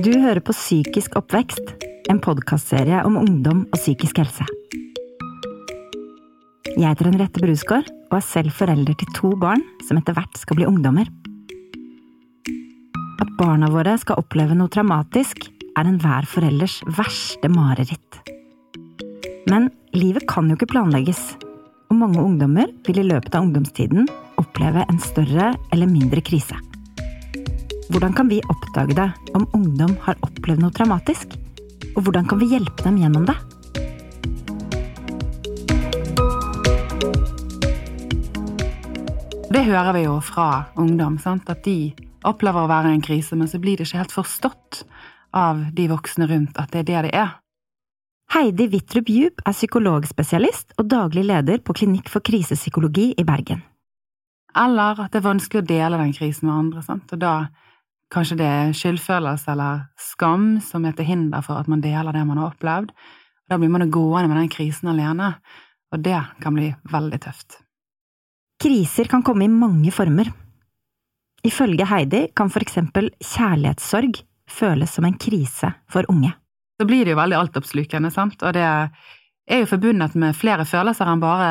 Du hører på Psykisk oppvekst, en podkastserie om ungdom og psykisk helse. Jeg heter Henriette Brusgaard og er selv forelder til to barn som etter hvert skal bli ungdommer. At barna våre skal oppleve noe traumatisk, er enhver forelders verste mareritt. Men livet kan jo ikke planlegges, og mange ungdommer vil i løpet av ungdomstiden oppleve en større eller mindre krise. Hvordan kan vi oppdage det om ungdom har opplevd noe traumatisk? Og hvordan kan vi hjelpe dem gjennom det? Det hører vi jo fra ungdom, sant? at de opplever å være i en krise, men så blir det ikke helt forstått av de voksne rundt at det er det det er. Heidi Wittrup Djup er psykologspesialist og daglig leder på Klinikk for krisepsykologi i Bergen. Eller at det er vanskelig å dele den krisen med andre, sant? og da Kanskje det er skyldfølelse eller skam som er til hinder for at man deler det man har opplevd. Da blir man gående med den krisen alene, og det kan bli veldig tøft. Kriser kan komme i mange former. Ifølge Heidi kan for eksempel kjærlighetssorg føles som en krise for unge. Så blir det jo veldig altoppslukende, sant, og det er jo forbundet med flere følelser enn bare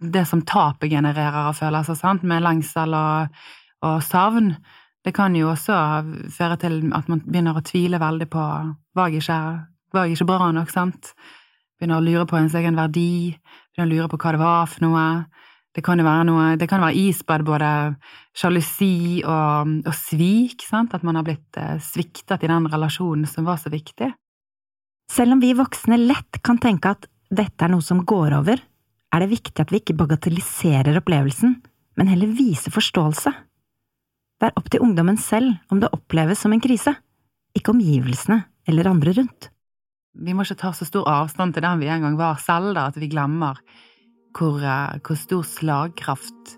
det som tapet genererer av følelser, sant, med lengsel og, og savn. Det kan jo også føre til at man begynner å tvile veldig på var jeg ikke, var jeg ikke bra nok, sant? Begynner å lure på ens egen verdi, begynner å lure på hva det var for noe. Det kan jo være noe, det kan være isbad både sjalusi og, og svik, sant? At man har blitt eh, sviktet i den relasjonen som var så viktig. Selv om vi voksne lett kan tenke at dette er noe som går over, er det viktig at vi ikke bagatelliserer opplevelsen, men heller viser forståelse. Det er opp til ungdommen selv om det oppleves som en krise, ikke omgivelsene eller andre rundt. Vi må ikke ta så stor avstand til den vi en gang var selv, da, at vi glemmer hvor, eh, hvor stor slagkraft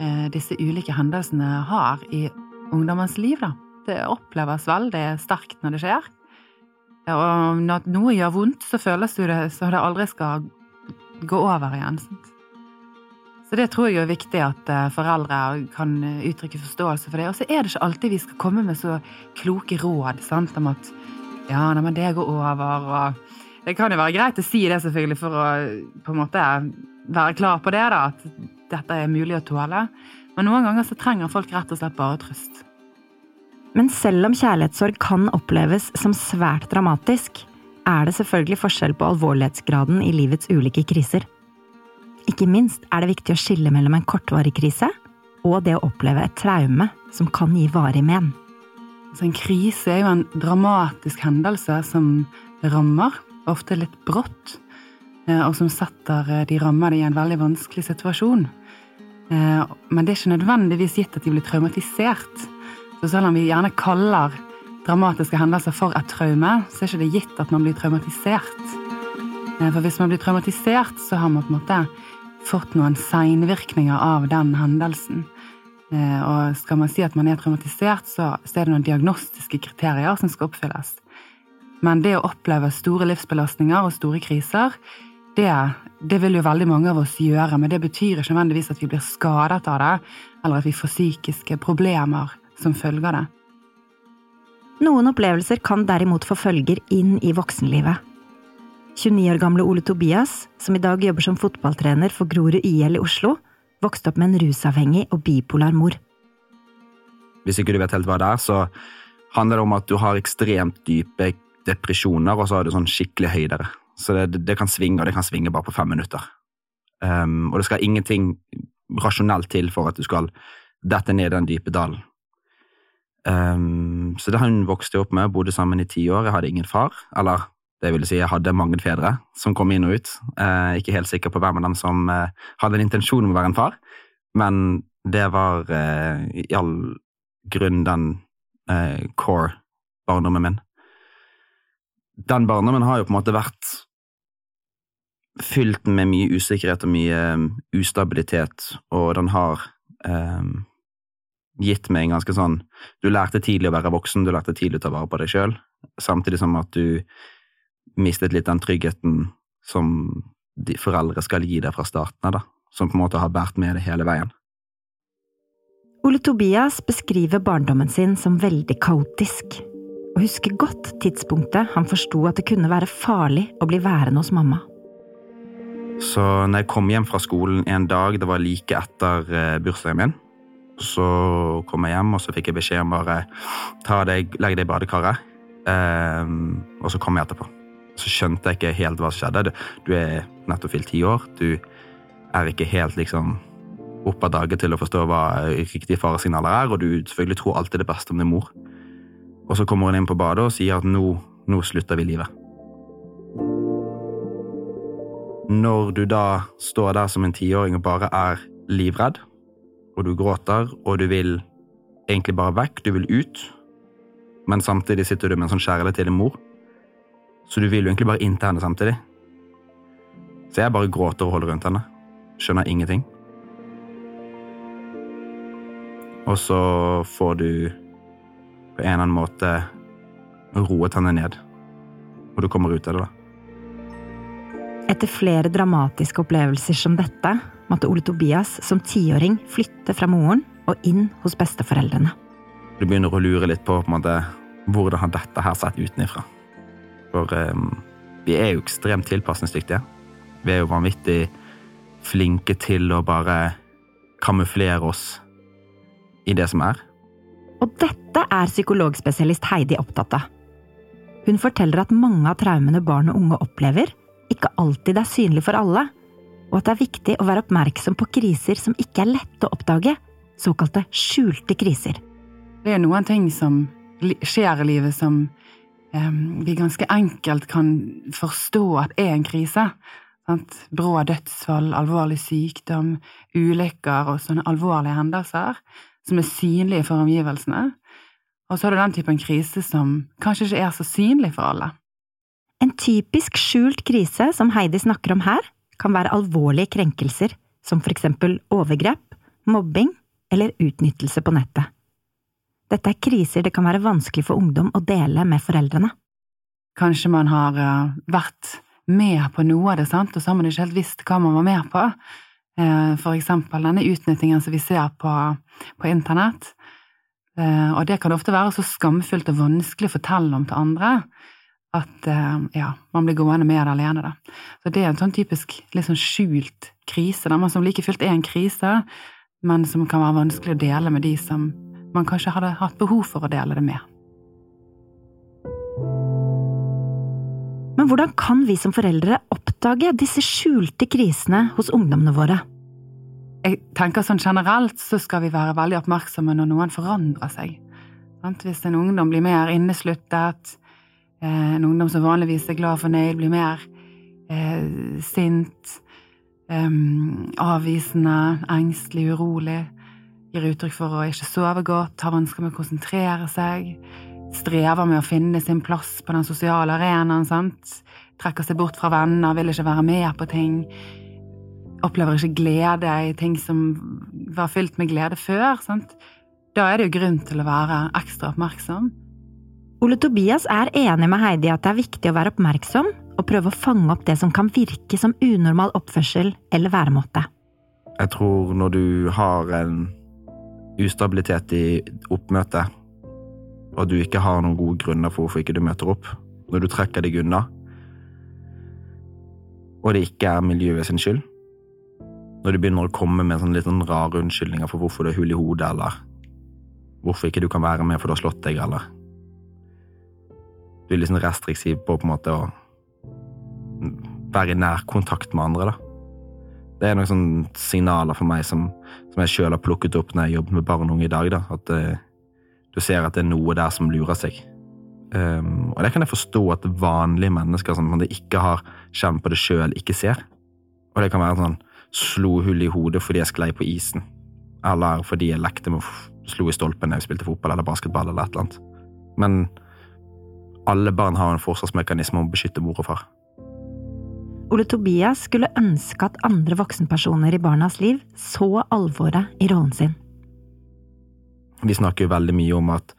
eh, disse ulike hendelsene har i ungdommens liv. Da. Det oppleves veldig sterkt når det skjer. Og når noe gjør vondt, så føles det som det aldri skal gå over igjen. Sant? Så det tror jeg er viktig at eh, foreldre kan uttrykke forståelse for det. Og så er det ikke alltid vi skal komme med så kloke råd sant, om at ja, nei, men det går over, og Det kan jo være greit å si det, selvfølgelig, for å på en måte være klar på det, da, at dette er mulig å tåle. Men noen ganger så trenger folk rett og slett bare trøst. Men selv om kjærlighetssorg kan oppleves som svært dramatisk, er det selvfølgelig forskjell på alvorlighetsgraden i livets ulike kriser. Ikke minst er det viktig å skille mellom en kortvarig krise og det å oppleve et traume som kan gi varig men. Så en krise er jo en dramatisk hendelse som rammer, ofte litt brått, eh, og som setter eh, de rammede i en veldig vanskelig situasjon. Eh, men det er ikke nødvendigvis gitt at de blir traumatisert. Så selv om vi gjerne kaller dramatiske hendelser for et traume, så er ikke det gitt at man blir traumatisert. For hvis man blir traumatisert, så har man på en måte fått noen seinvirkninger av den hendelsen. Eh, og skal man si at man er traumatisert, så er det noen diagnostiske kriterier som skal oppfylles. Men det å oppleve store livsbelastninger og store kriser, det, det, vil jo veldig mange av oss gjøre. Men det betyr ikke nødvendigvis at vi blir skadet av det, eller at vi får psykiske problemer som følge av det. Noen opplevelser kan derimot få følger inn i voksenlivet. 29 år gamle Ole Tobias, som i dag jobber som fotballtrener for Grorud IL i Oslo, vokste opp med en rusavhengig og bipolar mor. Hvis ikke du vet helt hva det er, så handler det om at du har ekstremt dype depresjoner, og så har du sånn skikkelig høydere. Så det, det, kan svinge, og det kan svinge bare på fem minutter. Um, og det skal ingenting rasjonelt til for at du skal dette ned den dype dalen. Um, så det han vokste opp med, bodde sammen i ti år. Jeg hadde ingen far. Eller det vil si, jeg hadde mange fedre som kom inn og ut. Eh, ikke helt sikker på hvem av dem som eh, hadde en intensjon om å være en far, men det var eh, i all grunn den eh, core barndommen min. Den barndommen har jo på en måte vært fylt med mye usikkerhet og mye um, ustabilitet, og den har um, gitt meg en ganske sånn Du lærte tidlig å være voksen, du lærte tidlig å ta vare på deg sjøl, samtidig som at du mistet litt den tryggheten som de foreldre skal gi deg fra starten av, som på en måte har båret med det hele veien. Ole Tobias beskriver barndommen sin som veldig kaotisk, og husker godt tidspunktet han forsto at det kunne være farlig å bli værende hos mamma. Så når jeg kom hjem fra skolen en dag, det var like etter eh, bursdagen min, så kom jeg hjem og så fikk jeg beskjed om bare ta deg, legg deg i badekaret, eh, og så kom jeg etterpå. Så skjønte jeg ikke helt hva som skjedde. Du er nettopp fylt ti år. Du er ikke helt liksom opp av dage til å forstå hva riktige faresignaler er, og du selvfølgelig tror alltid det beste om din mor. Og så kommer hun inn på badet og sier at nå, nå slutter vi livet. Når du da står der som en tiåring og bare er livredd, og du gråter, og du vil egentlig bare vekk, du vil ut, men samtidig sitter du med en sånn kjærlighet til din mor, så du vil jo egentlig bare inn til henne samtidig. Så jeg bare gråter og holder rundt henne. Skjønner ingenting. Og så får du på en eller annen måte roet henne ned, og du kommer ut av det, da. Etter flere dramatiske opplevelser som dette måtte Ole Tobias som tiåring flytte fra moren og inn hos besteforeldrene. Du begynner å lure litt på, på en måte, hvordan har dette her sett utenfra. For um, vi er jo ekstremt tilpasningsdyktige. Vi er jo vanvittig flinke til å bare kamuflere oss i det som er. Og dette er psykologspesialist Heidi opptatt av. Hun forteller at mange av traumene barn og unge opplever, ikke alltid er synlig for alle, og at det er viktig å være oppmerksom på kriser som ikke er lette å oppdage, såkalte skjulte kriser. Det er noen ting som skjer i livet som vi ganske enkelt kan forstå at er en krise. Sant? Brå dødsfall, alvorlig sykdom, ulykker og sånne alvorlige hendelser som er synlige for omgivelsene. Og så har du den typen krise som kanskje ikke er så synlig for alle. En typisk skjult krise som Heidi snakker om her, kan være alvorlige krenkelser, som for eksempel overgrep, mobbing eller utnyttelse på nettet. Dette er kriser det kan være vanskelig for ungdom å dele med foreldrene. Kanskje man har uh, vært med på noe av det, sant? og så har man ikke helt visst hva man var med på. Uh, for eksempel denne utnyttingen som vi ser på, på internett. Uh, og det kan ofte være så skamfullt og vanskelig å fortelle om til andre at eh, ja, man blir gående med det alene. Da. Så det er en sånn typisk litt sånn skjult krise, da, men som like fullt er en krise, men som kan være vanskelig å dele med de som man kanskje hadde hatt behov for å dele det med. Men hvordan kan vi som foreldre oppdage disse skjulte krisene hos ungdommene våre? Jeg tenker sånn Generelt så skal vi være veldig oppmerksomme når noen forandrer seg. Hvis en ungdom blir mer innesluttet, Eh, en ungdom som vanligvis er glad og fornøyd, blir mer eh, sint, eh, avvisende, engstelig, urolig. Gir uttrykk for å ikke sove godt, har vansker med å konsentrere seg. Strever med å finne sin plass på den sosiale arenaen. sant? Trekker seg bort fra venner, vil ikke være med på ting. Opplever ikke glede i ting som var fylt med glede før. sant? Da er det jo grunn til å være ekstra oppmerksom. Ole Tobias er enig med Heidi at det er viktig å være oppmerksom og prøve å fange opp det som kan virke som unormal oppførsel eller væremåte. Jeg tror når du har en ustabilitet i oppmøtet, og du ikke har noen gode grunner for hvorfor ikke du møter opp, når du trekker deg unna, og det ikke er miljøet sin skyld, når du begynner å komme med sånn litt sånn rare unnskyldninger for hvorfor du er hull i hodet, eller hvorfor ikke du kan være med for du har slått deg, eller du er liksom restriktiv på på en måte å være i nær kontakt med andre. da. Det er noen sånne signaler for meg som, som jeg sjøl har plukket opp når jeg jobber med barn og unge i dag. da, At uh, du ser at det er noe der som lurer seg. Um, og det kan jeg forstå at vanlige mennesker som ikke har kjent på det sjøl, ikke ser. Og det kan være sånn slo hull i hodet fordi jeg sklei på isen. Eller fordi jeg lekte med å slo i stolpen da jeg spilte fotball eller basketball eller et eller annet. Men alle barn har en forsvarsmekanisme om å beskytte mor og far. Ole Tobias skulle ønske at andre voksenpersoner i barnas liv så alvoret i rollen sin. Vi snakker jo veldig mye om at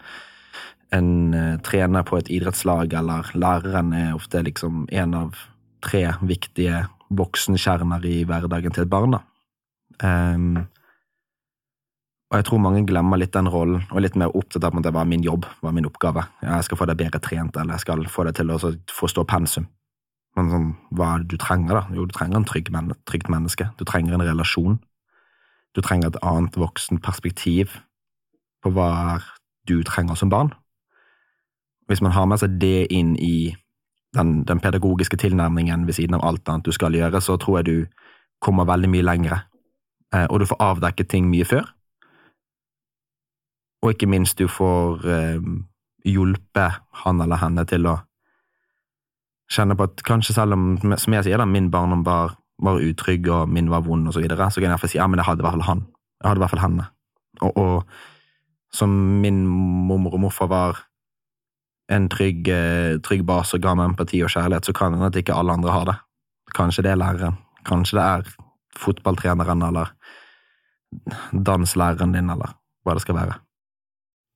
en uh, trener på et idrettslag eller læreren er ofte liksom en av tre viktige voksenkjerner i hverdagen til et barn. Um, Og jeg tror mange glemmer litt den rollen, og er litt mer opptatt av at det var min jobb, var min oppgave. Jeg skal få deg bedre trent, eller jeg skal få deg til å forstå pensum. Men sånn, hva er det du trenger, da? Jo, du trenger en trygg men trygt menneske. Du trenger en relasjon. Du trenger et annet voksen perspektiv på hva du trenger som barn. Hvis man har med seg det inn i den, den pedagogiske tilnærmingen ved siden av alt annet du skal gjøre, så tror jeg du kommer veldig mye lengre, eh, og du får avdekket ting mye før og ikke minst du får eh, hjulpet han eller henne til å kjenne på at kanskje selv om, som jeg sier, da, min barndom var, var utrygg og min var vond og så videre, så kan jeg iallfall si ja, men jeg hadde i hvert fall han. Jeg hadde i hvert fall henne. Og, og som min mormor og morfar var en trygg, eh, trygg base og ga meg empati og kjærlighet, så kan det at ikke alle andre har det. Kanskje det er læreren. Kanskje det er fotballtreneren eller danslæreren din, eller hva det skal være.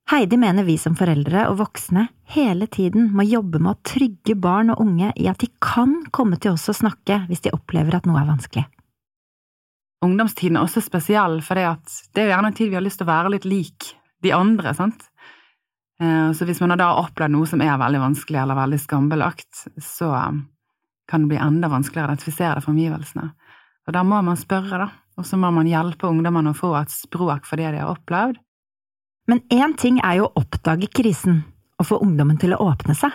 Heidi mener vi som foreldre og voksne hele tiden må jobbe med å trygge barn og unge i at de kan komme til oss og snakke hvis de opplever at noe er vanskelig. Ungdomstiden er også spesiell, for det er jo gjerne en tid vi har lyst til å være litt lik de andre. sant? Eh, så hvis man da har opplevd noe som er veldig vanskelig eller veldig skambelagt, så kan det bli enda vanskeligere å identifisere det for omgivelsene. Og da må man spørre, da. Og så må man hjelpe ungdommene å få et språk for det de har opplevd, men én ting er jo å oppdage krisen og få ungdommen til å åpne seg.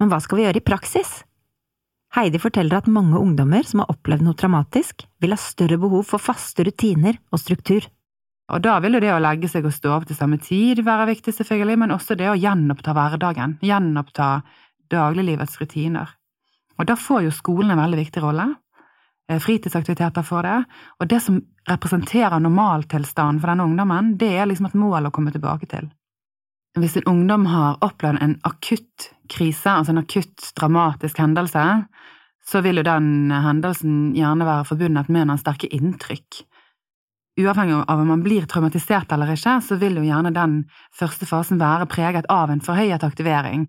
Men hva skal vi gjøre i praksis? Heidi forteller at mange ungdommer som har opplevd noe traumatisk, vil ha større behov for faste rutiner og struktur. Og da vil jo det å legge seg og stå opp til samme tid være viktig, selvfølgelig, men også det å gjenoppta hverdagen, gjenoppta dagliglivets rutiner. Og da får jo skolen en veldig viktig rolle. Eh, fritidsaktiviteter for det. Og det som representerer normaltilstanden for denne ungdommen, det er liksom et mål å komme tilbake til. Hvis en ungdom har opplevd en akutt krise, altså en akutt dramatisk hendelse, så vil jo den hendelsen gjerne være forbundet med noen sterke inntrykk. Uavhengig av om man blir traumatisert eller ikke, så vil jo gjerne den første fasen være preget av en forhøyet aktivering.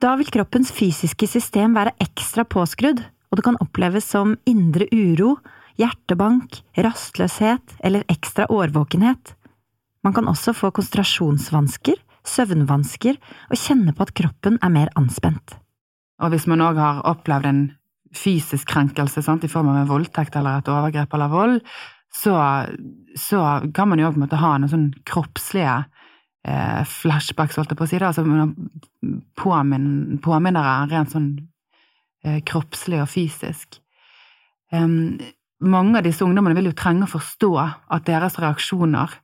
Da vil kroppens fysiske system være ekstra påskrudd, og det kan oppleves som indre uro, hjertebank, rastløshet eller ekstra årvåkenhet. Man kan også få konsentrasjonsvansker, søvnvansker og kjenne på at kroppen er mer anspent. Og hvis man òg har opplevd en fysisk krenkelse sant, i form av en voldtekt eller et overgrep eller vold, så, så kan man jo òg ha noen sånn kroppslige eh, flashbacks, holdt jeg på å si. det, altså påmin, Påminnere rent sånn kroppslig og fysisk. mange av disse ungdommene vil jo trenge å forstå at deres reaksjoner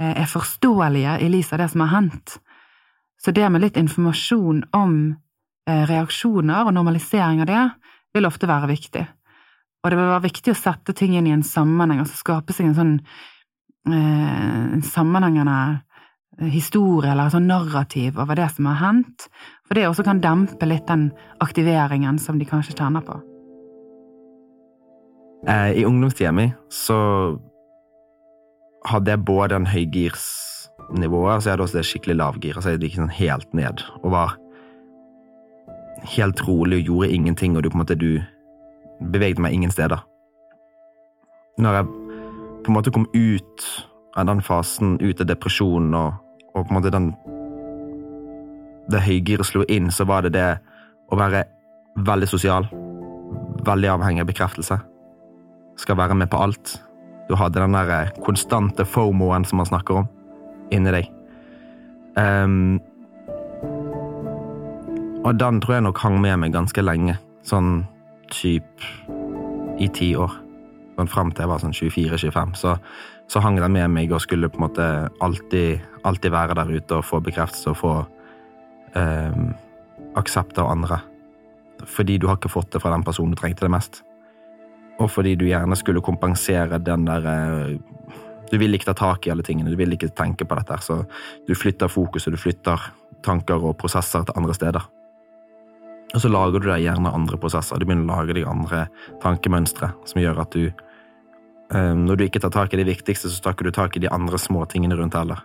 eh, er forståelige i lys av det som har hendt. Så det med litt informasjon om eh, reaksjoner og normalisering av det, vil ofte være viktig. Og det vil være viktig å sette ting inn i en sammenheng, altså skape seg en sånn eh, sammenhengende historie eller sånn narrativ over det som har hendt, for det også kan dempe litt den aktiveringen som de kanskje kjenner på. Eh, I ungdomstida mi så hadde jeg både en høygirsnivå, og så hadde jeg også det skikkelig lavgir. Altså jeg gikk sånn helt ned og var helt rolig og gjorde ingenting, og du på en måte du beveget meg ingen steder. Når jeg på en måte kom ut av den fasen, ut av depresjonen og, og på en måte den det høygiret slo inn, så var det det å være veldig sosial. Veldig avhengig av bekreftelse. Skal være med på alt. Du hadde den der eh, konstante fomoen som man snakker om, inni deg. Um, og den tror jeg nok hang med meg ganske lenge. Sånn typ i ti år. Sånn fram til jeg var sånn 24-25. Så, så hang den med meg og skulle på en måte alltid, alltid være der ute og få bekreftelse og få eh, aksept av andre. Fordi du har ikke fått det fra den personen du trengte det mest. Og fordi du gjerne skulle kompensere den der eh, Du vil ikke ta tak i alle tingene, du vil ikke tenke på dette, så du flytter fokuset, du flytter tanker og prosesser til andre steder. Og så lager du deg gjerne andre prosesser, du begynner å lage deg andre tankemønstre som gjør at du Når du ikke tar tak i det viktigste, så tar du tak i de andre små tingene rundt heller.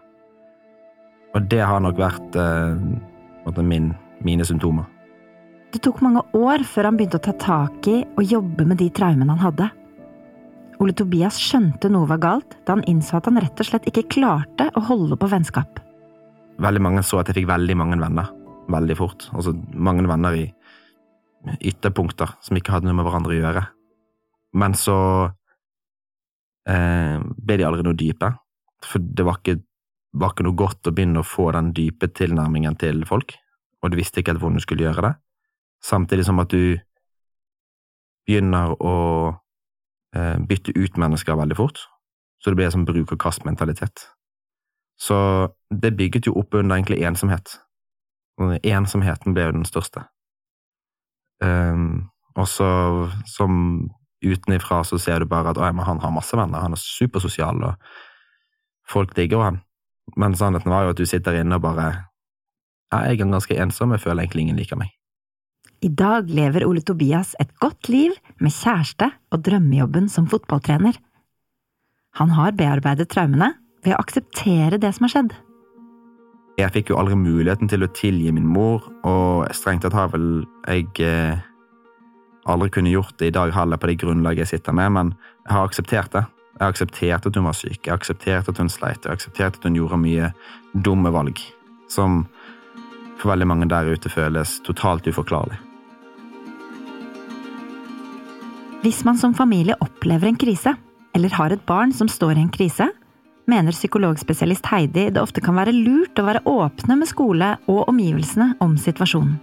Og det har nok vært eh, min, mine symptomer. Det tok mange år før han begynte å ta tak i og jobbe med de traumene han hadde. Ole Tobias skjønte noe var galt da han innså at han rett og slett ikke klarte å holde på vennskap. Veldig mange så at jeg fikk veldig mange venner veldig fort. Altså mange venner i ytterpunkter som ikke hadde noe med hverandre å gjøre. Men så eh, ble de aldri noe dype, for det var ikke, var ikke noe godt å begynne å få den dype tilnærmingen til folk, og du visste ikke helt hvordan du skulle gjøre det. Samtidig som at du begynner å eh, bytte ut mennesker veldig fort, så det blir en sånn bruk-og-kast-mentalitet. Så det bygget jo opp under egentlig ensomhet. Ensomheten ble jo den største. Um, og så som utenifra så ser du bare at å, han har masse venner, han er supersosial, og folk digger han. Men sannheten var jo at du sitter inne og bare ja, jeg er ganske ensom, jeg føler egentlig ingen liker meg. I dag lever Ole Tobias et godt liv med kjæreste og drømmejobben som fotballtrener. Han har bearbeidet traumene ved å akseptere det som har skjedd. Jeg fikk jo aldri muligheten til å tilgi min mor, og strengt tatt har vel jeg eh, aldri kunne gjort det i dag heller på det grunnlaget jeg sitter med, men jeg har akseptert det. Jeg har akseptert at hun var syk, jeg har akseptert at hun sleit, jeg har akseptert at hun gjorde mye dumme valg, som for veldig mange der ute føles totalt uforklarlig. Hvis man som familie opplever en krise, eller har et barn som står i en krise, mener psykologspesialist Heidi det ofte kan være lurt å være åpne med skole og omgivelsene om situasjonen.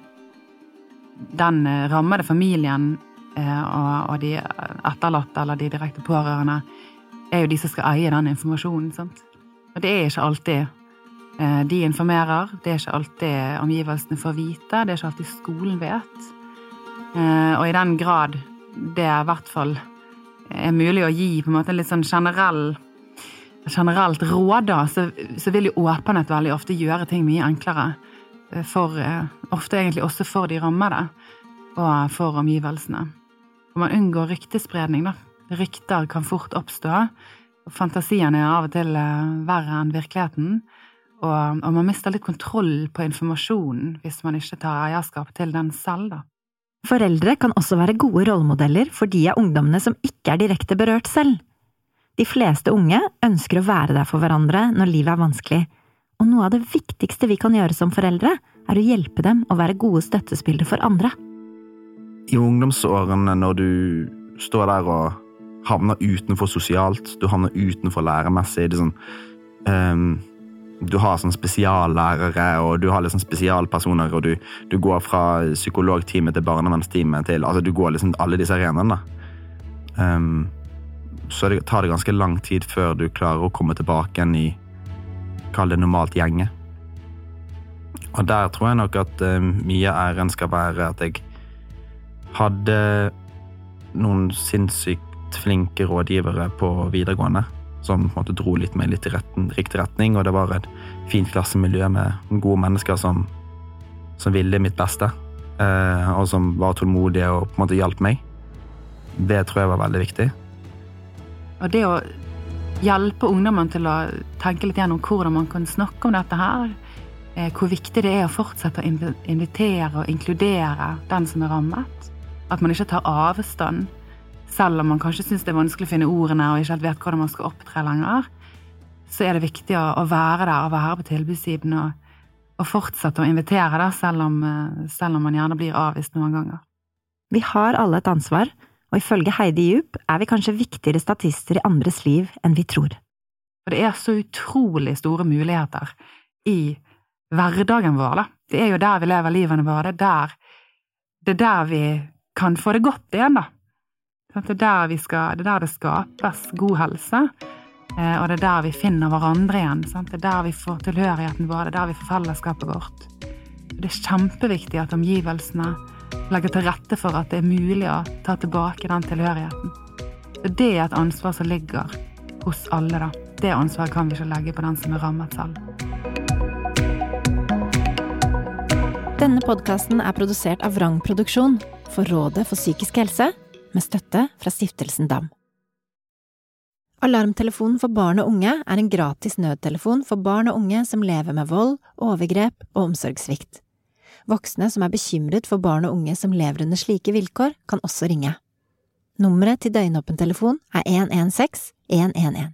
Den eh, rammede familien eh, og de etterlatte eller de direkte pårørende er jo de som skal eie den informasjonen. sant? Og det er ikke alltid eh, de informerer, det er ikke alltid omgivelsene får vite, det er ikke alltid skolen vet. Og i den grad det i hvert fall er mulig å gi på en måte litt sånn generell generelt råd, da, så, så, vil jo åpenhet veldig ofte gjøre ting mye enklere. For, eh, ofte egentlig også for de rammede og for omgivelsene. Og man unngår ryktespredning, da. Rykter kan fort oppstå. og Fantasien er av og til eh, verre enn virkeligheten. Og, og, man mister litt kontroll på informasjonen hvis man ikke tar eierskap til den selv, da. Foreldre kan også være gode rollemodeller for de av ungdommene som ikke er direkte berørt selv. De fleste unge ønsker å være der for hverandre når livet er vanskelig, og noe av det viktigste vi kan gjøre som foreldre, er å hjelpe dem å være gode støttespillere for andre. I ungdomsårene, når du står der og havner utenfor sosialt, du havner utenfor læremessig det sånn, um, Du har sånn spesiallærere, og du har liksom spesialpersoner, og du, du går fra psykologtime til barnevernstime til Altså, du går liksom alle disse arenaene. Um, så det tar det ganske lang tid før du klarer å komme tilbake igjen i Kall det normalt gjenge. Og der tror jeg nok at uh, mye av æren skal være at jeg hadde noen sinnssykt flinke rådgivere på videregående som på en måte dro litt meg litt i retten, riktig retning, og det var et fint klassemiljø med gode mennesker som, som ville mitt beste, uh, og som var tålmodige og på en måte hjalp meg. Det tror jeg var veldig viktig. Og det å hjelpe ungdommen til å tenke litt gjennom hvordan man kan snakke om dette her, eh, hvor viktig det er å fortsette å invitere og inkludere den som er rammet. At man ikke tar avstand, selv om man kanskje syns det er vanskelig å finne ordene og ikke helt vet hvordan man skal opptre lenger. Så er det viktig å være der og være på tilbudssiden og, og fortsette å invitere, der, selv om, eh, selv om man gjerne blir avvist noen ganger. Vi har alle et ansvar og ifølge Heidi Djup er vi kanskje viktigere statister i andres liv enn vi tror. Og det er så utrolig store muligheter i hverdagen vår, da. Det er jo der vi lever livene våre, det er der, det er der vi kan få det godt igjen, da. Det er der, skal, det, er der det skapes god helse, eh, og det er der vi finner hverandre igjen. Det er der vi får tilhørigheten vår, det er der vi får fellesskapet vårt. Det er kjempeviktig at omgivelsene legge til rette for at det er mulig å ta tilbake den tilhørigheten. Så det er et ansvar som ligger hos alle, da. Det ansvaret kan vi ikke legge på den som er rammet selv. Denne podkasten er produsert av Vrang Produksjon for Rådet for psykisk helse, med støtte fra Stiftelsen DAM. Alarmtelefonen for barn og unge er en gratis nødtelefon for barn og unge som lever med vold, overgrep og omsorgssvikt. Voksne som er bekymret for barn og unge som lever under slike vilkår, kan også ringe. Nummeret til døgnåpen telefon er 116 111.